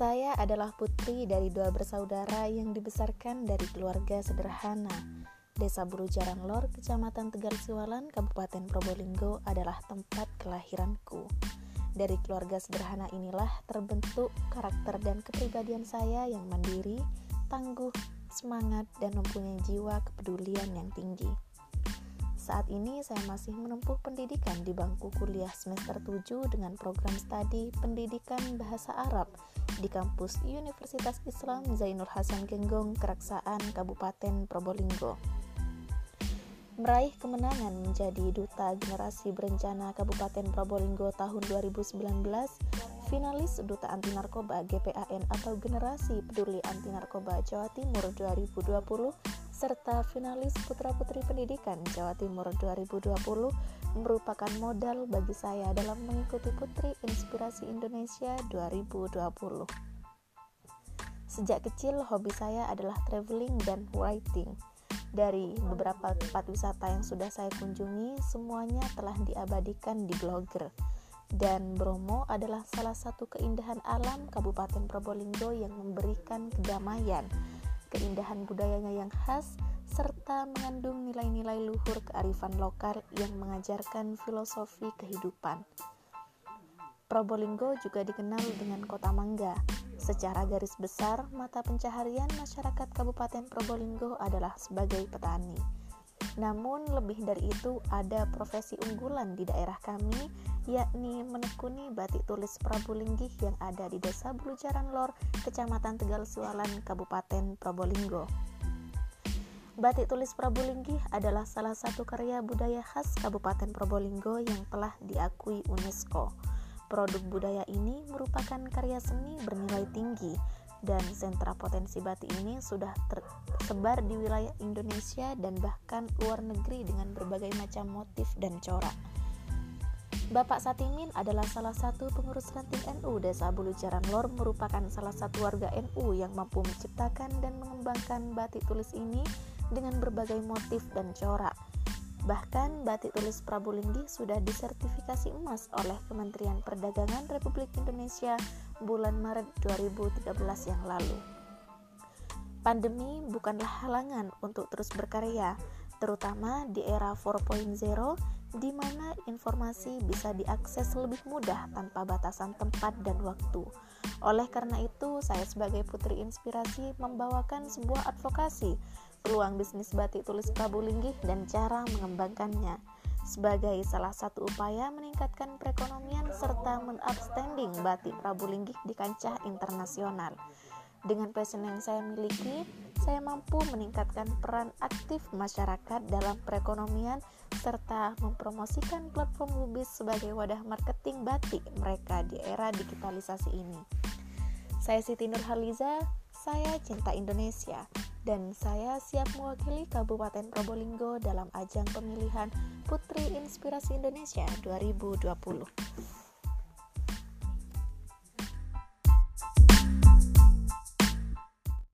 Saya adalah putri dari dua bersaudara yang dibesarkan dari keluarga sederhana. Desa Bulu Jarang Lor, Kecamatan Tegal Siwalan, Kabupaten Probolinggo adalah tempat kelahiranku. Dari keluarga sederhana inilah terbentuk karakter dan kepribadian saya yang mandiri, tangguh, semangat, dan mempunyai jiwa kepedulian yang tinggi. Saat ini saya masih menempuh pendidikan di bangku kuliah semester 7 dengan program studi Pendidikan Bahasa Arab di kampus Universitas Islam Zainul Hasan Genggong, Keraksaan, Kabupaten Probolinggo. Meraih kemenangan menjadi Duta Generasi Berencana Kabupaten Probolinggo tahun 2019, finalis Duta Anti Narkoba GPAN atau Generasi Peduli Anti Narkoba Jawa Timur 2020 serta finalis Putra Putri Pendidikan Jawa Timur 2020 merupakan modal bagi saya dalam mengikuti Putri Inspirasi Indonesia 2020. Sejak kecil hobi saya adalah traveling dan writing. Dari beberapa tempat wisata yang sudah saya kunjungi, semuanya telah diabadikan di blogger. Dan Bromo adalah salah satu keindahan alam Kabupaten Probolinggo yang memberikan kedamaian keindahan budayanya yang khas, serta mengandung nilai-nilai luhur kearifan lokal yang mengajarkan filosofi kehidupan. Probolinggo juga dikenal dengan kota mangga. Secara garis besar, mata pencaharian masyarakat Kabupaten Probolinggo adalah sebagai petani. Namun, lebih dari itu, ada profesi unggulan di daerah kami, yakni menekuni batik tulis Prabu Linggih yang ada di Desa Bulujaran Lor, Kecamatan Tegal Sualan, Kabupaten Probolinggo. Batik tulis Prabu Linggih adalah salah satu karya budaya khas Kabupaten Probolinggo yang telah diakui UNESCO. Produk budaya ini merupakan karya seni bernilai tinggi dan sentra potensi batik ini sudah tersebar di wilayah Indonesia dan bahkan luar negeri dengan berbagai macam motif dan corak. Bapak Satimin adalah salah satu pengurus ranting NU Desa Bulu Jaran Lor merupakan salah satu warga NU yang mampu menciptakan dan mengembangkan batik tulis ini dengan berbagai motif dan corak. Bahkan batik tulis Prabu Linggih sudah disertifikasi emas oleh Kementerian Perdagangan Republik Indonesia bulan Maret 2013 yang lalu. Pandemi bukanlah halangan untuk terus berkarya, terutama di era 4.0 di mana informasi bisa diakses lebih mudah tanpa batasan tempat dan waktu. Oleh karena itu, saya sebagai putri inspirasi membawakan sebuah advokasi peluang bisnis batik tulis Prabu Linggih dan cara mengembangkannya sebagai salah satu upaya meningkatkan perekonomian serta men-upstanding batik Prabu Linggih di kancah internasional. Dengan passion yang saya miliki, saya mampu meningkatkan peran aktif masyarakat dalam perekonomian serta mempromosikan platform Lubis sebagai wadah marketing batik mereka di era digitalisasi ini. Saya Siti Nurhaliza, saya cinta Indonesia dan saya siap mewakili Kabupaten Probolinggo dalam ajang pemilihan Putri Inspirasi Indonesia 2020.